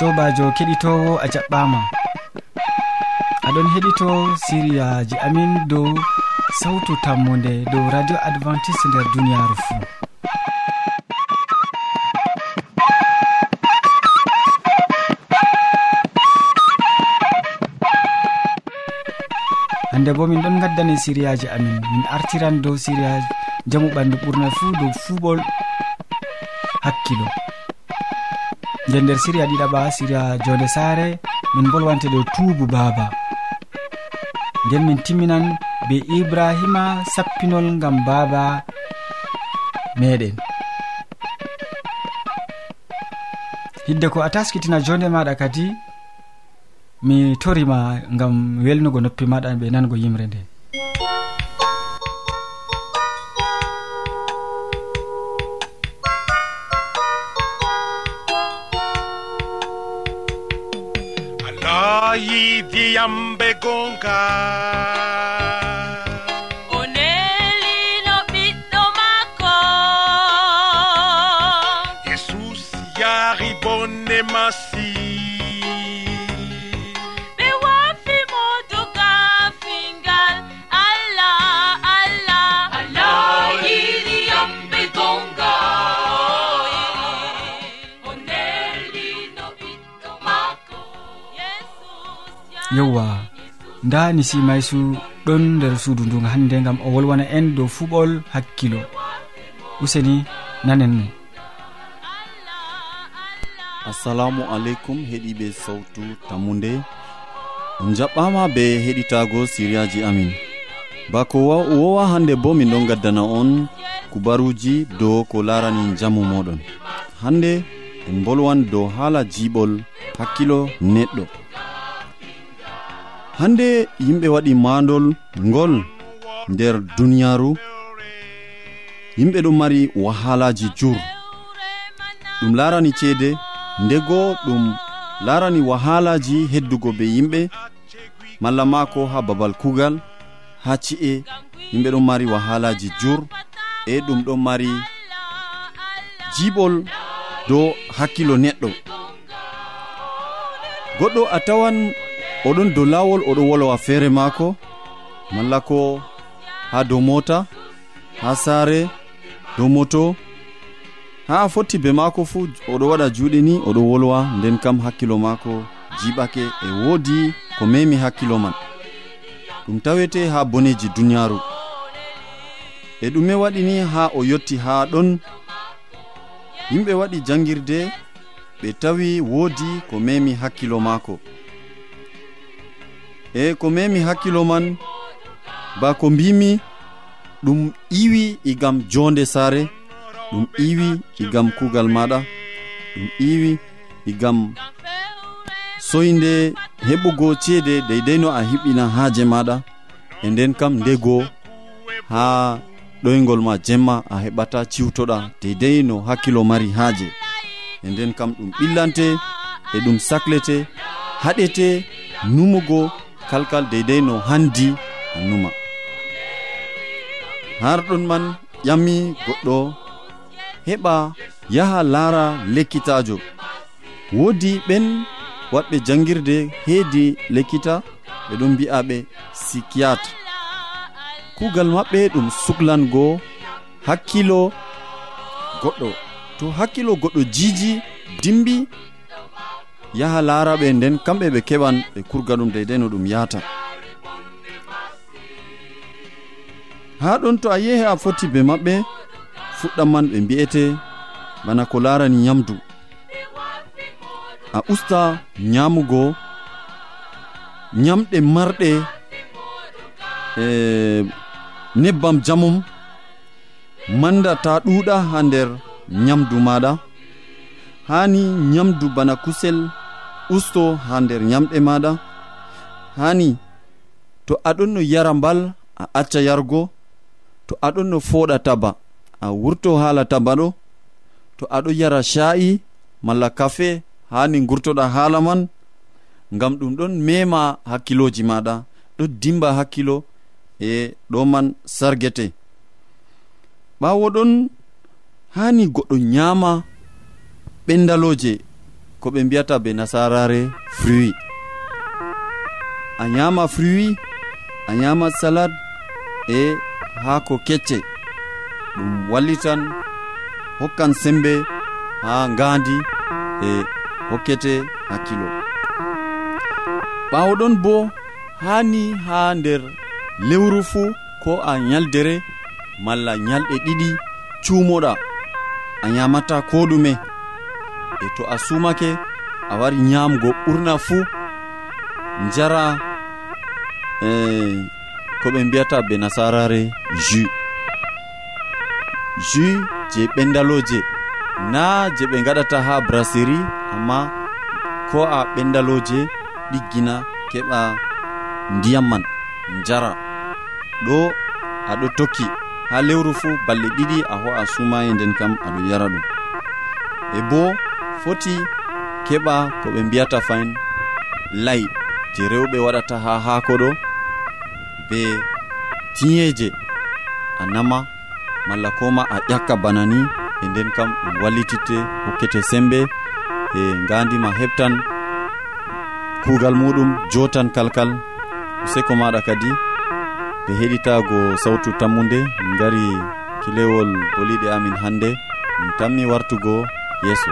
sobajo keɗitowo a jaɓɓama. Aɗon heɗito siriyaji amin dow sawtu tammude dow radio adventiste nder duniyaru fuu hande bo min ɗon gaddani siriyaji amin min artiran dow siriya jamu ɓandu ɓurna fuu dow fuɓol hakkilo. nden nder siriya ɗiɗaɓa siriya jonde sare min bolwante ɗo tuubu baaba. Nden min timminan be ibrahima sappinol gam baaba meɗen hidde ko a taskitina jonde maɗa kadi mi torima gam welnugo noppi maɗa ɓe nango yimre nde. yidiyambe gonga yewwa. Nda ni simaysu ɗon nder suudu ndu hannde gam o wolwana en dow fuɓol hakkilo. Useni nanen mo. Assalamu aleykum heeɗiɓe sawtu tammude jaɓɓama be heɗitago siriyaji amin. Bako wowa hande bo min ɗon gaddana on kubaruji dow ko larani jamu moɗon. Hande en bolwan dow haala jiɓol hakkilo neɗɗo. hande yimɓe waɗi mandol ngol nder duniyaru yimɓe ɗum mari wahalaji jur. Ɗum larani ceede ndego ɗum larani wahalaji heddugo be yimɓe malla mako ha babal kugal ha ci'e. Yimɓe ɗon mari wahalaji jur e ɗum ɗon mari jiɓol dow hakkilo neɗɗo. Goɗɗo a tawan oɗon dow lawol oɗo wolowa feere maako. Malla ko ha dow mota ha saare dow moto. Ha a fotti be maako fuu oɗo waɗa juuɗe ni oɗo wolwa nden kam hakkilo maako jiɓake e woodi ko memi hakkilo man. Ɗum tawete ha boneji duniyaaru. E ɗume waɗi ni ha o yotti ha ɗon. Yimɓe waɗi jangirde ɓe tawi woodi ko memi hakkilo maako. e ko memi hakkilo man ba ko mbimi ɗum iwi e igam jonde saare ɗum iwi e igam kugal maɗa ɗum iwi e igam soyde heɓugo ceede deydey no a hiɓɓina haaje maɗa e nden kam ndego ha ɗoygol ma jemma a heɓata ciwtoɗa deydey no hakkilo mari haaje. E nden kam ɗum ɓillante e ɗum saclete haɗete numugo kalkal deydey no handi hannuma har ɗon man ƴami goɗɗo heɓa yaha laara lekkitajo. Woodi ɓen waɗɓe jangirde heedi lekkita ɓe ɗon mbi'aɓe sikiyatre kuugal maɓɓe ɗum suklango hakkilo goɗɗo. To hakkilo goɗɗo jiiji dimbi yaha laaraɓe nden kamɓe ɓe keɓan ɓe kurga ɗum deydey no ɗum yahata. Ha ɗon to a yehi a foti be maɓɓe fuɗɗam man ɓe mbi'ete bana ko laarani nyamdu. A usta nyamugo nyamɗe marɗe e nebbam jamum manda ta ɗuuɗa ha nder nyamdu maɗa hani nyamdu bana kusel usto ha nder yamɗe maɗa. Hani to aɗon no yara mbal a acca yargo to aɗon no foɗa taba a wurto hala taba ɗo to aɗo yara sha'i malla kafe hani gurtoɗa hala man ngam ɗum ɗon mema hakkiloji maɗa ɗo dimba hakkilo e ɗo man sargete. Ɓawo ɗon hani goɗɗo nyama ɓendaloje. ko ɓe mbiyata be nasarare fruit. A ñama fruit a ñama salade e haako kecce. Ɗum wallitan hokkan sembe ha ngandi e hokkete hakkilo. Ɓawo ɗon bo hani ha nder lewru fuu ko a ñaldere malla ñalɗe ɗiɗi cumoɗa a ñamata ko ɗume. e to a sumake a wari ñamgo ɓurna fuu jara e eh, ko ɓe mbiyata be nasarare jus. Jus je ɓendaloje na je ɓe gaɗata ha brasserie amma ko a ɓendaloje ɗiggina keɓa ndiyam man jara ɗo aɗo tokki ha lewru fuu balɗe ɗiɗi a ho'a sumaye nden kam aɗo yara ɗum. E bo foti keɓa ko ɓe mbiyata fayin lay je rewɓe waɗata ha haako ɗo be tiyeje a nama malla koma a ƴakka bana ni e nden kam ɗum wallititte hokkete sembe e ngandima heɓtan kugal muɗum jotan kalkal. Useko maɗa kadi ɓe heɗitago sawtu tammude min gari kilewol boliɗe amin hande min tammi wartugo yeeso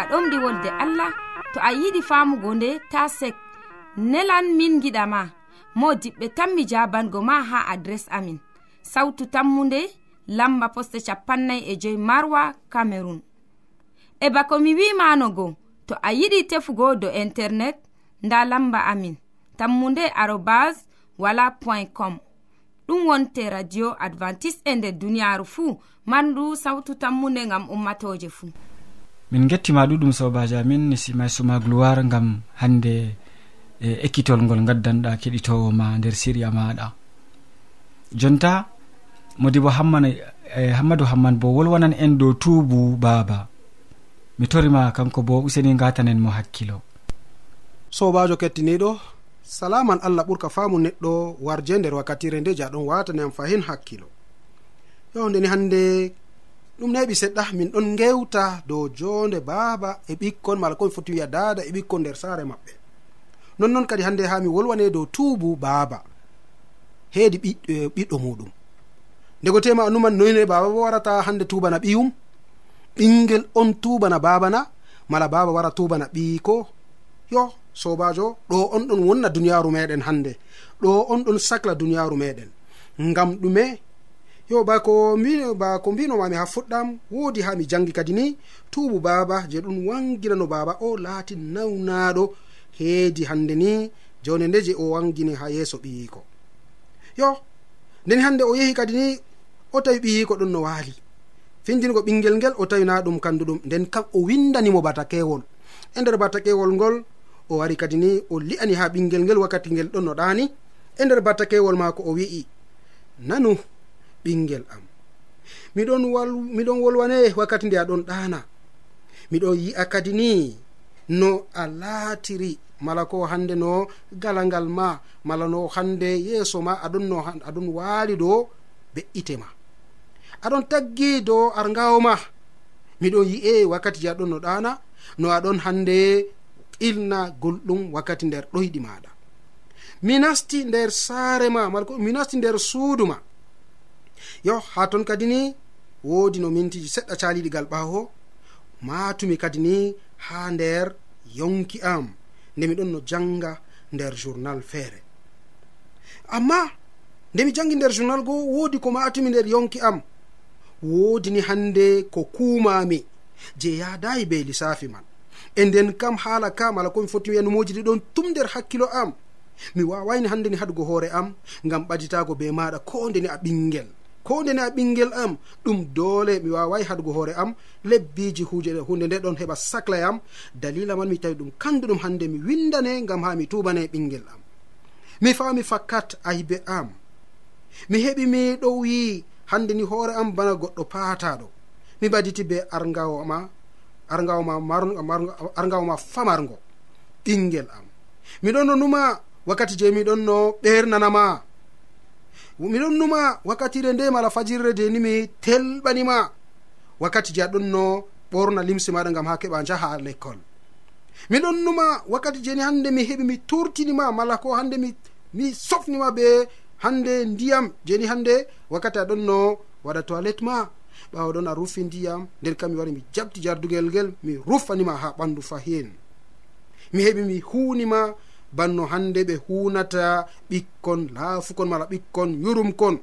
a ɗomɗi wolde allah to a yiɗi famugo nde ta sek. Nelan min giɗama mo diɓɓe tan mi jabango ma ha adres amin. Sautu tammunde lamba poste capannay e joyi marwa camerun e bako mi wimanogo to a yiɗi tefugo do internet nda lamba amin. Tammunde arobas wala point com. Ɗum wonte radio advantice'e e nder duniyaaru fuu mandu sawtu tammunde ngam ummatoje fuu. min gettima ɗuɗum sobaji amin nisimay suma gloire gam hande e ekkitol ngol gaddanɗa keɗitowo ma nder siriya maɗa. Jonta modibo hamman e hammadou hamman bo wolwanan en dow tuubu baaba mi torima kanko bo useni gatanen mo hakkilo. Sobajo kettiniɗo salaman allah ɓurka famu neɗɗo warje nder wakkatire nde jaɗon watani am fahin hakkilo. Yo ndeni hande ɗum neɓi seɗɗa min ɗon gewta dow jonde baaba e ɓikkon mala komi foti wiya dada e ɓikkon nder saare maɓɓe. Nonnoon kadi hande ha mi wolwane dow tuubu baaba heedi ɓiɗɗo muɗum. Ndego tema anuman noyne baaba bo warata hande tubana ɓiyum ɓingel on tubana babana mala baba wara tubana ɓiyiko yo sobajo ɗo on ɗon wonna duniyaru meɗen hande ɗo on ɗon sacla duniyaru meɗen ngam ɗume yo bako bako mbinomami ha fuɗɗam woodi ha mi jangi kadi ni tuubu baaba je ɗum wangirano baaba o laati nawnaɗo heedi hande ni jone nde je o wangini ha yeeso ɓiyiko yo nden hande o yehi kadi ni o tawi ɓiyiko ɗon no waali. Findingo ɓingel ngel o tawina ɗum kanduɗum nden kam o windanimo batakewol e nder batakewol ngol o wari kadi ni o li'ani ha ɓingel ngel wakkati ngel ɗon no ɗani e nder batakewol maako o wi'i nanu ɓingel am. Miɗon wal miɗon wolwane wakkati nde aɗon ɗana. Miɗon yi'a kadi ni no a laatiri mala ko hande no galangal ma mala no hande yeeso ma aɗon no aɗon waali dow be'ite ma. Aɗon taggi dow argawo ma. Miɗon yi'e wakkati je aɗon no ɗana no aɗon hande ilna gulɗum wakkati nder ɗoyɗi maɗa. Mi nasti nder saare ma mala ko mi nasti nder suudu ma. yo ha ton kadi ni woodi no mintiji seɗɗa caliɗigal ɓawo matumi kadi ni ha nder yonki am nde miɗon no janga nder journal feere. Amma nde mi jangi nder journal go woodi ko matumi nder yonki am. Woodi ni hande ko kumami je yadayi be lissafi man. E nden kam haala kam ala komi foti wiyanumoji ɗi ɗon tum nder hakkilo am. Mi wawayni hande ni haɗugo hoore am ngam ɓaditago be maɗa ko ndeni a ɓingel ko ndena ɓinguel am ɗum doole mi wawai hadugo hoore am. Lebbiji huje hunde nde ɗon heɓa saclayam dalila man mi tawi ɗum kanduɗum hande mi windane gam ha mi tubane ɓinguel am. Mi fami fakkat aybe am. Mi heɓi mi ɗo wi hande ni hoore am bana goɗɗo paataɗo. Mi baditi be argawo ma argawo famargo ɓinguel am. Miɗon no numa wakkati je miɗon no ɓernanama. miɗon numa wakkatire nde mala fajirre de ni mi telɓanima. Wakkati je aɗon no ɓorna limse maɗa gam ha keɓa jaha l'école miɗon numa wakkati jeni hande mi heɓi mi turtinima mala ko hande mi mi sofnima be hande ndiyam jeni hande wakkati aɗon no waɗa toilette ma ɓawa ɗon a rufi ndiyam nden kam mi wari mi jabti jardugel ngel mi rufanima ha ɓandu fahin. Mi heɓi mi hunima banno hande ɓe hunata ɓikkon laafukon mala ɓikkon yurumkon.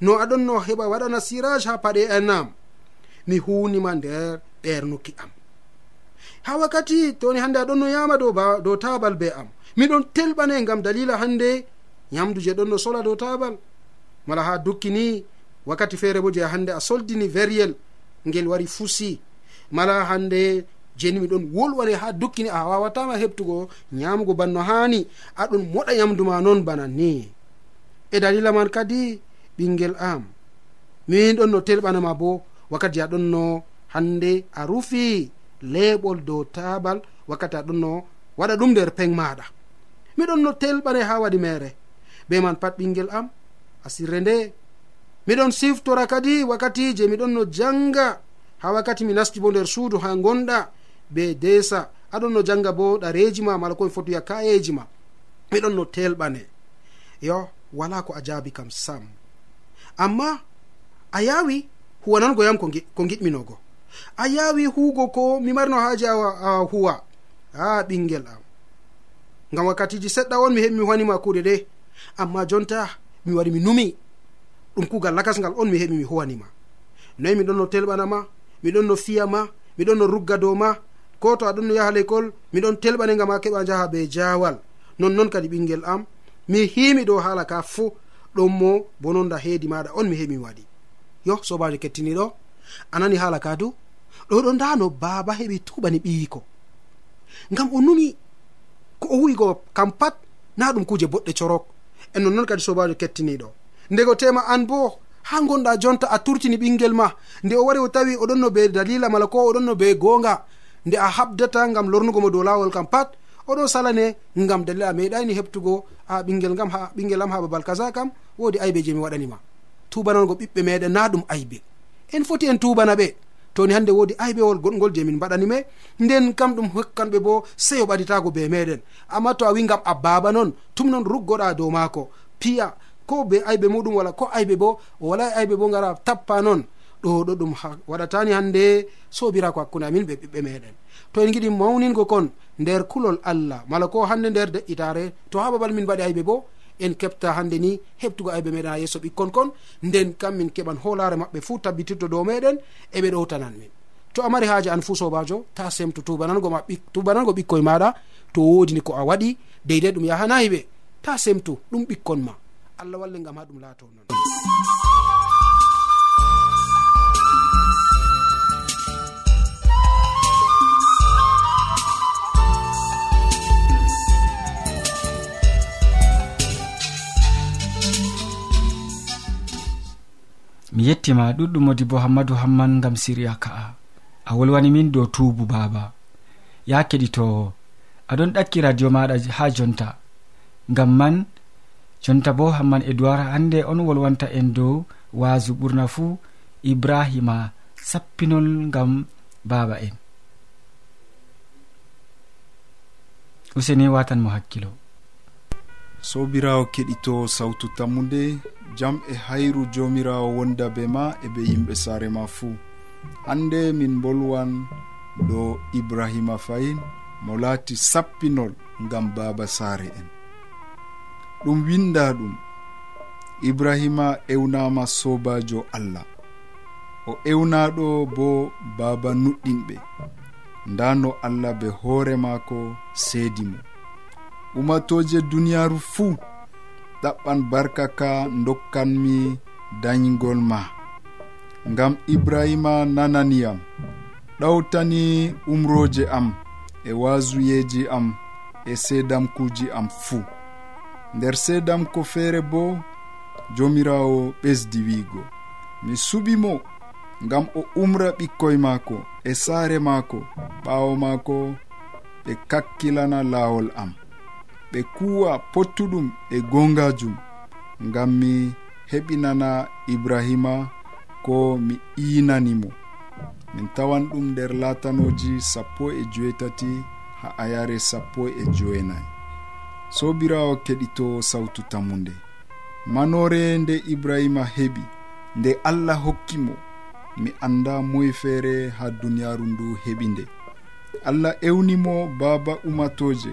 No aɗon no heɓa waɗana sirage ha paɗe enam mi hunima nder ɓernuki am. Ha wakkati toni hande aɗon no yama dow dow tabal be am miɗon telɓane gam dalila hande yamdu je ɗon no sola dow tabal mala ha dukkini wakkati feere bo je hande a soldini veriyel ngel wari fusi. Mala hande jeni miɗon wolwani ha dukkini a wawatama heɓtugo nyamugo banno hani. Aɗon moɗa yamdu ma noon bana ni. E dalila man kadi ɓinguel am. Min ɗon no telɓanama bo wakkati aɗon no hande a rufi leɓol dow tabal wakkati aɗon no waɗa ɗum nder peng maɗa. Miɗon no telɓane ha waɗi mere. Be man pat ɓinguel am asirre nde. Miɗon siftora kadi wakkati je miɗon no janga. Ha wakkati mi nasti bo nder suudu ha gonɗa be desa aɗon no janga bo ɗareji ma mala komi fotoya kayeji ma. Miɗon no telɓane yo wala ko a jaabi kam sam. Amma a yawi huwanango yam ko giɗminogo a yawi huugo ko mi marino haaji a huwa. A ɓingel am. Ngam wakkatiji seɗɗa on mi heɓi mi huwanima kuuɗe ɗe. Amma jonta mi wari mi numi. Ɗum kuugal lakasngal on mi heɓi mi huwanima noyi miɗon no telɓanama miɗon no fiyama miɗon no rugga dow ma ko to aɗon no yaha lekol miɗon telɓane gam a keɓa jaha be jawal. Nonnon kadi ɓinguel am mi himi ɗo haala ka fuu ɗon mo bononda heedi maɗa on mi hemi waɗi. Yo sobajo kettiniɗo anani haala ka du? Ɗo ɗo nda no baaba heɓi tuɓani ɓiyiko. Ngam o numi ko o wigo kam pat na ɗum kuje boɗɗe corok. E nonnoon kadi sobajo kettiniɗo. Ndego tema an bo ha gonɗa jonta a turtini ɓinguel ma nde o wari o tawi oɗon no be dalila mala ko oɗon no be gonga nde a habdata gam lornugo mo dow lawol kam pat oɗo salane gam dalila a meɗani heptugo a ɓingel gam ha ɓingel am ha babal kaza kam wodi aybe je mi waɗanima tubanango ɓiɓɓe meɗen na ɗum aybe. En foti en tubana ɓe toni hande wodi aybewol goɗgol je min mbaɗanime nden kam ɗum hokkanɓe bo seyo ɓaɗitago be meɗen. Amma to a wi gam a baba non tum non ruggoɗa dow maako piya ko be aybe muɗum wala ko aybe bo o wala aybe bo gara tappa non ɗo ɗo ɗum waɗatani hande sobirako hakkude amin ɓe ɓiɓɓe meɗen. To en giɗi mawningo kon nder kulol allah mala ko hande nder deƴƴitare to ha babal min mbaɗi aybe bo en keɓta hande ni heɓtugo aybe meɗen ha yesso ɓikkon kon nden kam min keɓan holare maɓɓe fuu tabbitirto dow meɗen eɓe ɗowtanan min. To a mari haaji an fuu sobajo ta semto tubanango tubanango ɓikkoye maɗa to wodini ko a waɗi deydei ɗum yahanayi ɓe ta semtu ɗum ɓikkon ma. Allah walle gam ha ɗum laato non mi yettima ɗuɗɗum modi bo hammadou hamman gam siriya ka'a a. Wolwani min dow tubu baba. Ya keɗitowo aɗon ɗakki radio maɗa ha jonta. Gam man jonta bo hamman edoird hande on wolwanta en dow waasu ɓurna fuu ibrahima sappinol gam baba en. Useni watan mo hakkilo. Sobirawo keɗito sawtu tammude. jam e hayru jomirawo wonda be ma e be yimɓe saare ma fuu hande min bolwan ɗo ibrahima fayin mo laati sappinol ngam baaba saare en. Ɗum winda ɗum. Ibrahima ewnama sobajo allah. O ewnaɗo bo baaba nuɗɗinɓe. Nda no allah be hoore maako seedi mo. Umatoje duniyaaru fuu ɗaɓɓan barka ka dokkanmi dañgol ma. Ngam ibrahima nananiyam ɗawtani umroje am e wasuyeji am e seedamkuji am fuu nder seedamko feere bo jomirawo ɓesdi wiigo. Mi suɓimo ngam o umra ɓikkoye maako e saare maako ɓaawo maako ɓe kakkilana laawol am. ɓe kuwa pottuɗum e gongajum ngam mi heɓinana ibrahima ko mi iinanimo min tawan ɗum nder latanoji sappo e joetati ha ayare sappo e joenayi sobirawo keɗito sawtu tammude manore nde ibrahima heɓi nde allah hokkimo mi anda moye feere ha duniyaru ndu heɓi nde. Allah ewnimo baaba umatoje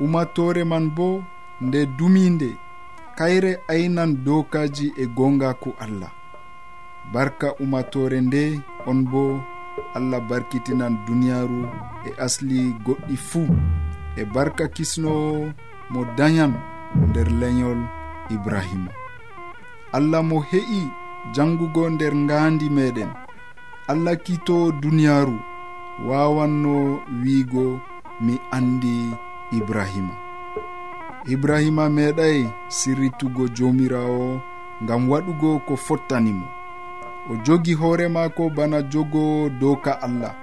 umatore man bo nde duminde kayre aynan dokaji e gongaku allah. Barka umatore nde on bo allah barkitinan duniyaru e asli goɗɗi fuu. E barka kisnowo mo dayan nder leñol ibrahima. Allah mo he'i jangugo nder ngandi meɗen. Allah kitowo duniyaru wawanno wiigo mi andi ibrahima. Ibrahima meeɗay sirritugo jomirawo ngam waɗugo ko fottanimo. O jogi hoore maako bana jogo doka allah.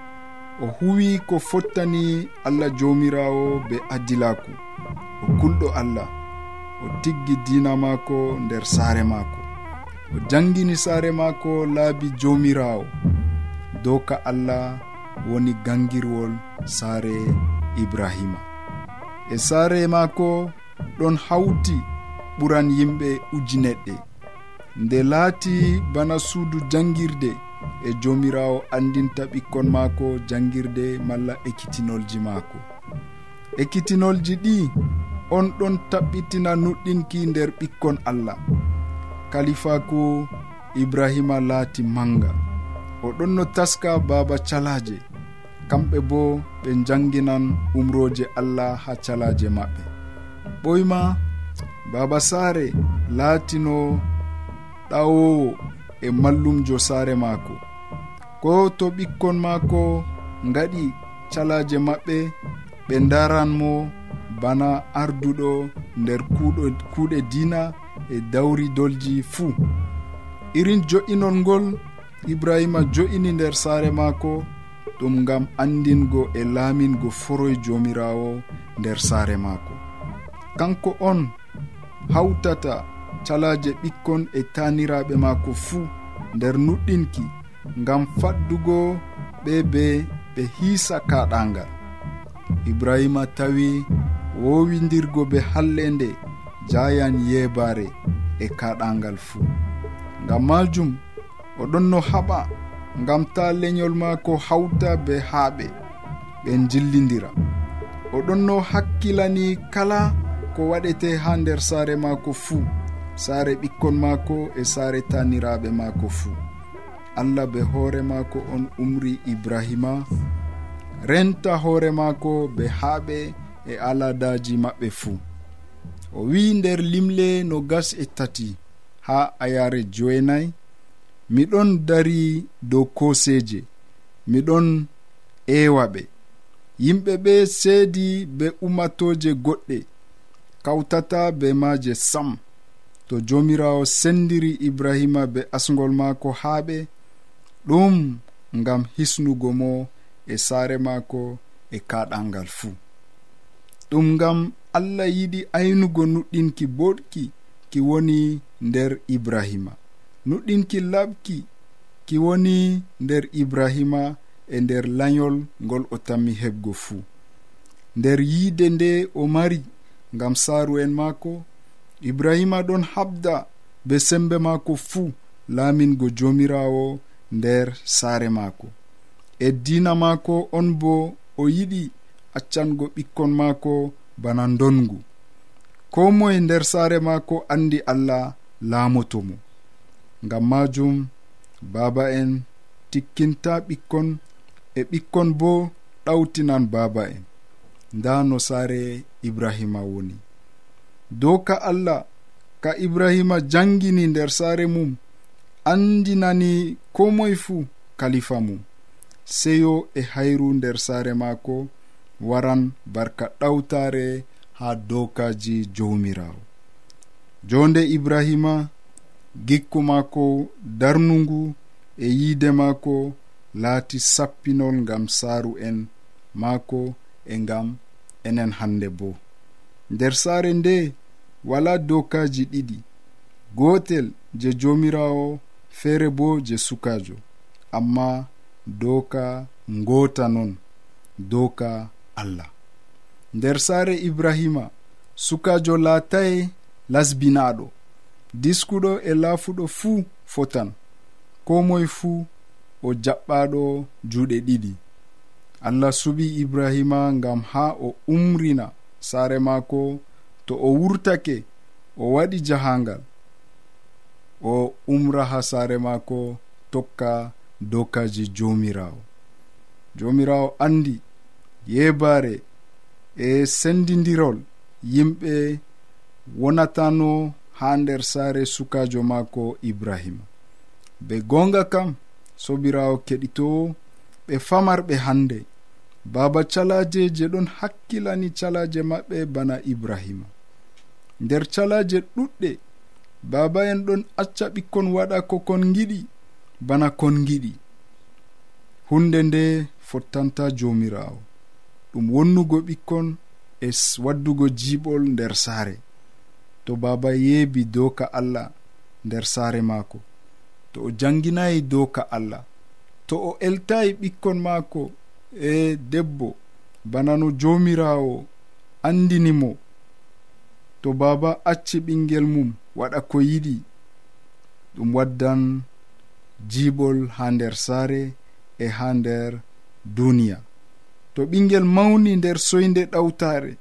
O huwi ko fottani allah jomirawo be adilaku o kulɗo allah. O tiggi dina maako nder saare maako. O jangini saare maako laabi jomirawo doka allah woni gangirwol saare ibrahima. e saare maako ɗon hawti ɓuran yimɓe ujineɗɗe. Nde laati bana suudu jangirde e jomirawo andinta ɓikkon maako jangirde malla ekkitinolji maako. Ekkitinolji ɗi on ɗon taɓɓitina nuɗɗinki nder ɓikkon allah. Kalifaku ibrahima laati manga o ɗon no taska baaba calaje kamɓe bo ɓe janginan umroje allah ha calaje maɓɓe. Ɓoyma baba saare laatino ɗawowo e mallumjo saare maako. Ko to ɓikkon maako ngaɗi calaje maɓɓe ɓe daran mo bana arduɗo nder kuuɗe dina e dawri dolji fuu. Irin jo'inol ngol ibrahima jo'ini nder saare maako ɗum gam andingo e laamingo foroye jomirawo nder saare maako. Kanko on hawtata calaje ɓikkon e taniraɓe maako fuu nder nuɗɗinki gam faddugo ɓe be ɓe hiisa kaɗangal ibrahima tawi woowindirgo be hallende jayan yebare e kaɗangal fuu. Ngam majum oɗon no haɓa ngam ta leñol maako hawta be haaɓe ɓen jillidira oɗon no hakkilani kala ko waɗete ha nder saare maako fuu saare ɓikkon maako e saare taniraɓe maako fuu. Allah be hoore maako on umri ibrahima renta hoore maako be haaɓe e aladaji maɓɓe fuu. O wi nder limle no gas e tati ha ayare joenayi miɗon dari dow koseje miɗon ewa ɓe. Yimɓe ɓe seedi be umatoje goɗɗe kawtata be maje sam. To jomirawo sendiri ibrahima be asgol maako haaɓe ɗum ngam hisnugo mo e saare maako e kaɗalngal fuu. Ɗum ngam allah yiɗi aynugo nuɗɗinki boɗki ki woni nder ibrahima. nuɗɗinki laɓki ki woni nder ibrahima e nder layol ngol o tammi heɓgo fuu. Nder yiide nde o mari ngam saaru en maako ibrahima ɗon habda be sembe maako fuu laamingo jomirawo nder saare maako. E diina maako on bo o yiɗi accango ɓikkon maako bana ndongu ko moye nder saare maako andi allah laamotomo ngam majum baaba en tikkinta ɓikkon e ɓikkon bo ɗawtinan baaba en. Nda no saare ibrahima woni. Doka allah ka ibrahima jangini nder saare mum andinani ko moye fuu kalifa mum. Seyo e hayru nder saare maako waran barka ɗawtare ha dokaji jowmirawo. Jonde ibrahima gikku maako darnungu e yiide maako laati sappinol ngam saaru en maako e ngam enen hannde bo. Nder saare nde wala dokaji ɗiɗi gotel je jomirawo feere bo je sukajo amma doka ngota non doka allah. Nder saare ibrahima sukajo laataye lasbinaɗo diskuɗo e laafuɗo fuu fotan ko moye fuu o jaɓɓaɗo juuɗe ɗiɗi. Allah suɓi ibrahima ngam ha o umrina saare maako to o wurtake o waɗi jahangal o umra ha saare maako tokka dokaji jomirawo jomirawo andi yebaare e sendidirol yimɓe wonatano ha nder saare sukajo maako ibrahima be gonga kam sobirawo keɗitowo ɓe famarɓe hande baba calaje je ɗon hakkilani calaje maɓɓe bana ibrahima. Nder calaje ɗuɗɗe baba en ɗon acca ɓikkon waɗa ko kon giɗi bana kon giɗi hunde nde fottanta jomirawo ɗum wonnugo ɓikkon e waddugo jiɓol nder saare. to baba yeebi doka allah nder saare maako. To o janginayi doka allah. To o eltayi ɓikkon maako e debbo bana no jomirawo andinimo to baba acci ɓingel mum waɗa ko yiɗi. Ɗum waddan jiɓol ha nder saare e ha nder duniya to ɓingel mawni nder soyde ɗawtare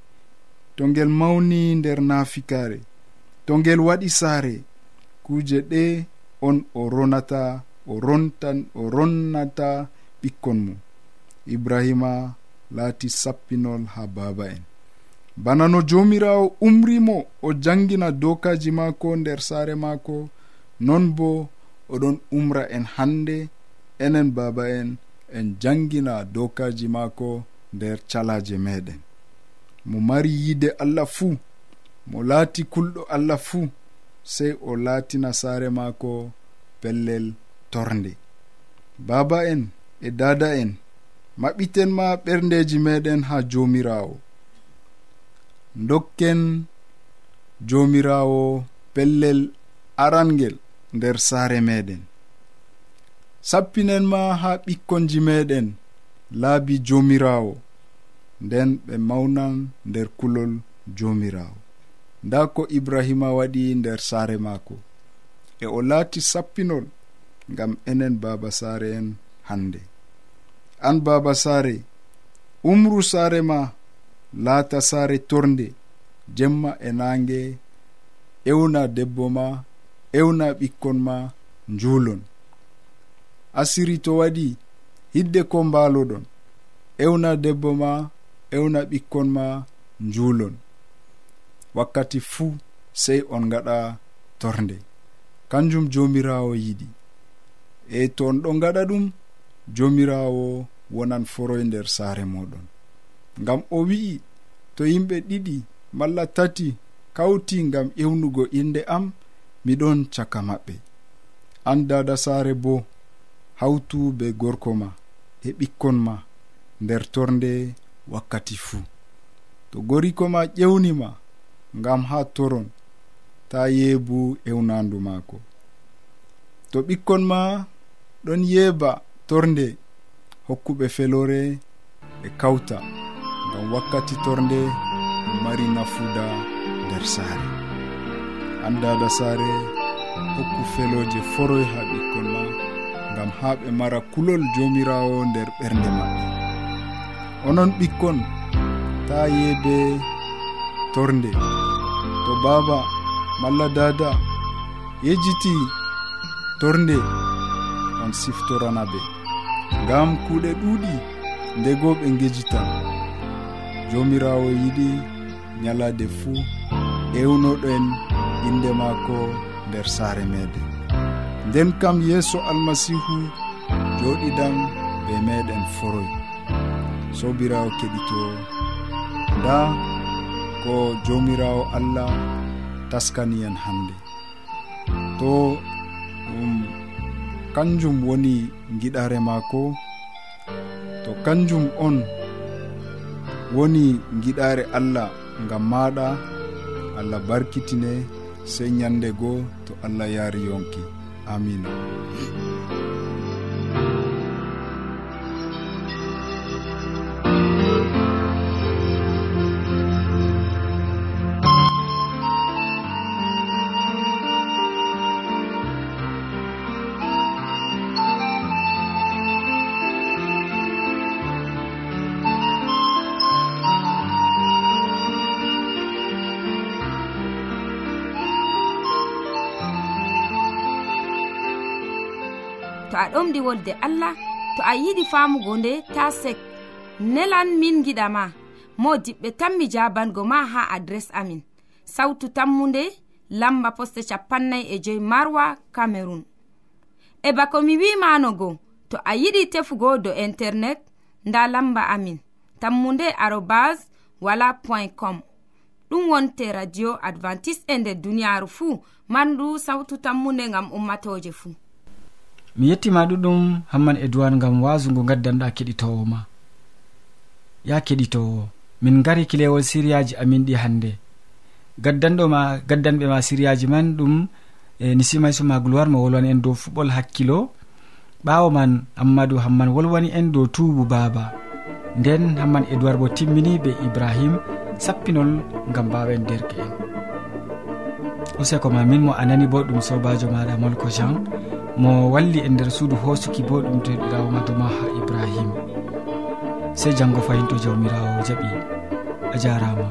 to ngel mawni nder naafikare to ngel waɗi saare kuuje ɗe on o ronata o rontan o ronnata ɓikkon mum. Ibrahima laati sappinol ha baaba en. Bana no jomirawo umrimo o jangina dokaji maako nder saare maako non bo oɗon umra en hande enen baaba en en jangina dokaji maako nder calaje meɗen mo mari yiide allah fuu. mo laati kulɗo allah fuu sey o laatina saare maako pellel torde baaba en e dada en maɓɓiten ma ɓerndeji meɗen ha jomirawo dokken jomirawo pellel arangel nder saare meɗen sappinen ma ha ɓikkonji meɗen laabi jomirawo nden ɓe mawnan nder kulol jomirawo nda ko ibrahima waɗi nder saare maako. E o laati sappinol ngam enen baaba saare en hande an baaba saare umru saare ma laata saare torde jemma e naange ewna debbo ma ewna ɓikkon ma njuulon. Asiri to waɗi hidde ko mbaaloɗon ewna debbo ma ewna ɓikkon ma njuulon. wakkati fuu sey on gaɗa torde. Kanjum jomirawo yiɗi. E to on ɗon gaɗa ɗum jomirawo wonan foroy nder saare moɗon ngam o wi'i to yimɓe ɗiɗi malla tati kawti ngam ƴewnugo inde am miɗon caka maɓɓe. An dada saare bo hawtu be gorko ma e ɓikkon ma nder torde wakkati fuu. To goriko ma ƴewnima ngam ha toron ta yeebu ewnandu maako. To ɓikkon ma ɗon yeeba torde hokkuɓe felore ɓe kawta ngam wakkati torde mari nafuda nder saare. Andada saare hokku feloje foroy ha ɓikkon ma ngam ha ɓe mara kulol jomirawo nder ɓernde maɓɓe. Onon ɓikkon ta yeebe torde to baba malla dada yejjiti torde on siftorana ɓe ngam kuuɗe ɗuuɗi ndego ɓe gejita jomirawo yiɗi nyalade fuu ewnoɗoen inde maako nder saare meɗen nden kam yeeso almasihu joɗiɗam ɓe meɗen foroy. Sobirawo keɗito nda ko jomirawo allah taskani hande to um, kanjum woni giɗare maako to kanjum on woni giɗare allah ngam maɗa allah barkitine sey nyande goo to allah yaari yonki. Amina a ɗomɗi wolde allah to a yiɗi famugo nde ta sek. Nelan min giɗama mo diɓɓe tan mi jabango ma ha adres amin. Sautu tammunde lamba poste capannay e joyi marwa camerun e bako mi wimanogo to a yiɗi tefugo do internet nda lamba amin. Tammunde arobas wala point com. Ɗum wonte radio advantice e nder duniyaru fuu mandu sawtu tammunde ngam ummatoje fuu. mi yettima ɗuɗum hamman e duwan gam wasungo gaddanɗa keɗitowo ma. Ya keɗitowo min gari kilewol siriyaji amin ɗi hannde. Gaddanɗo ma gaddanɓe ma siriyaji man ɗum e ni simaysuma gloire mo wolwani en dow fuɓɓol hakkilo. Ɓawo man ammadou hamman wolwani en dow tubu baaba. Nden hamman edoird bo timmini be ibrahim sappinol gam mbawen derke en. Useko ma min mo anani bo ɗum sobajo maɗa molko jean. mo walli e nder suudu hoosuki bo ɗum teɗirawo madama ha ibrahima sey janggo fayin to jawmirawo jaɓi a jarama.